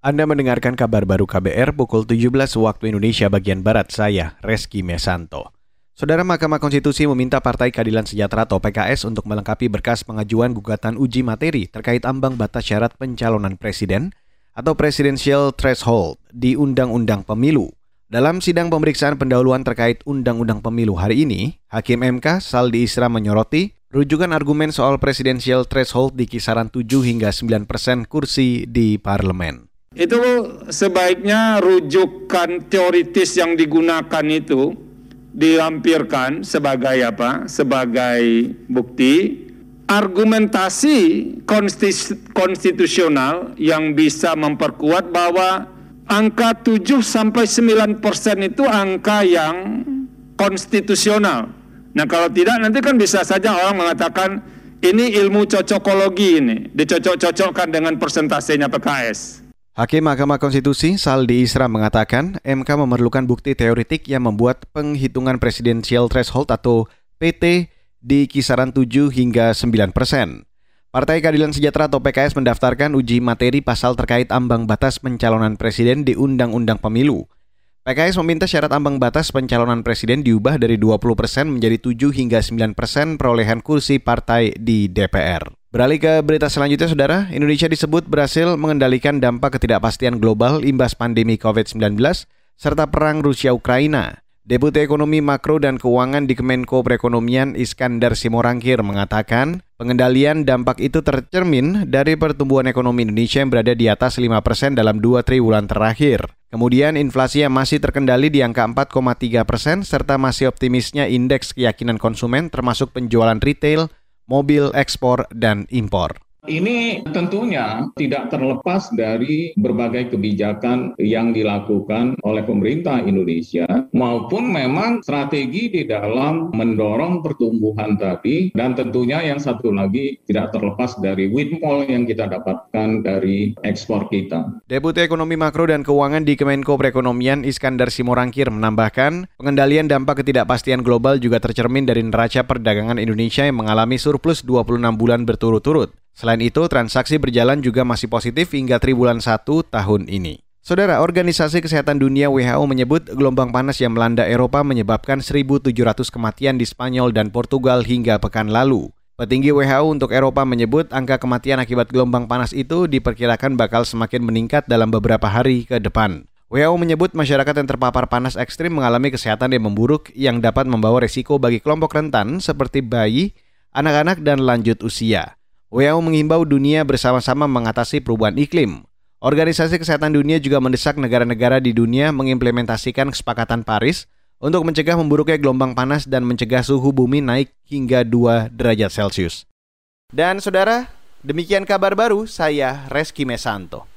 Anda mendengarkan kabar baru KBR pukul 17 waktu Indonesia bagian Barat, saya Reski Mesanto. Saudara Mahkamah Konstitusi meminta Partai Keadilan Sejahtera atau PKS untuk melengkapi berkas pengajuan gugatan uji materi terkait ambang batas syarat pencalonan presiden atau presidential threshold di Undang-Undang Pemilu. Dalam sidang pemeriksaan pendahuluan terkait Undang-Undang Pemilu hari ini, Hakim MK Saldi Isra menyoroti rujukan argumen soal presidensial threshold di kisaran 7 hingga 9 persen kursi di parlemen. Itu sebaiknya rujukan teoritis yang digunakan itu dilampirkan sebagai apa? Sebagai bukti argumentasi konstitusional yang bisa memperkuat bahwa angka 7 sampai 9 persen itu angka yang konstitusional. Nah kalau tidak nanti kan bisa saja orang mengatakan ini ilmu cocokologi ini dicocok-cocokkan dengan persentasenya PKS. Hakim Mahkamah Konstitusi Saldi Isra mengatakan MK memerlukan bukti teoritik yang membuat penghitungan presidensial threshold atau PT di kisaran 7 hingga 9 persen. Partai Keadilan Sejahtera atau PKS mendaftarkan uji materi pasal terkait ambang batas pencalonan presiden di Undang-Undang Pemilu. PKS meminta syarat ambang batas pencalonan presiden diubah dari 20% persen menjadi 7 hingga 9% persen perolehan kursi partai di DPR. Beralih ke berita selanjutnya, Saudara. Indonesia disebut berhasil mengendalikan dampak ketidakpastian global imbas pandemi COVID-19 serta perang Rusia-Ukraina. Deputi Ekonomi Makro dan Keuangan di Kemenko Perekonomian Iskandar Simorangkir mengatakan, pengendalian dampak itu tercermin dari pertumbuhan ekonomi Indonesia yang berada di atas 5% dalam dua triwulan terakhir. Kemudian inflasi yang masih terkendali di angka 4,3 persen serta masih optimisnya indeks keyakinan konsumen termasuk penjualan retail, mobil ekspor, dan impor. Ini tentunya tidak terlepas dari berbagai kebijakan yang dilakukan oleh pemerintah Indonesia maupun memang strategi di dalam mendorong pertumbuhan tadi dan tentunya yang satu lagi tidak terlepas dari windfall yang kita dapatkan dari ekspor kita. Deputi Ekonomi Makro dan Keuangan di Kemenko Perekonomian Iskandar Simorangkir menambahkan, pengendalian dampak ketidakpastian global juga tercermin dari neraca perdagangan Indonesia yang mengalami surplus 26 bulan berturut-turut. Selain itu, transaksi berjalan juga masih positif hingga triwulan 1 tahun ini. Saudara, Organisasi Kesehatan Dunia WHO menyebut gelombang panas yang melanda Eropa menyebabkan 1.700 kematian di Spanyol dan Portugal hingga pekan lalu. Petinggi WHO untuk Eropa menyebut angka kematian akibat gelombang panas itu diperkirakan bakal semakin meningkat dalam beberapa hari ke depan. WHO menyebut masyarakat yang terpapar panas ekstrim mengalami kesehatan yang memburuk yang dapat membawa resiko bagi kelompok rentan seperti bayi, anak-anak, dan lanjut usia. WHO mengimbau dunia bersama-sama mengatasi perubahan iklim. Organisasi Kesehatan Dunia juga mendesak negara-negara di dunia mengimplementasikan kesepakatan Paris untuk mencegah memburuknya gelombang panas dan mencegah suhu bumi naik hingga 2 derajat Celcius. Dan saudara, demikian kabar baru saya Reski Mesanto.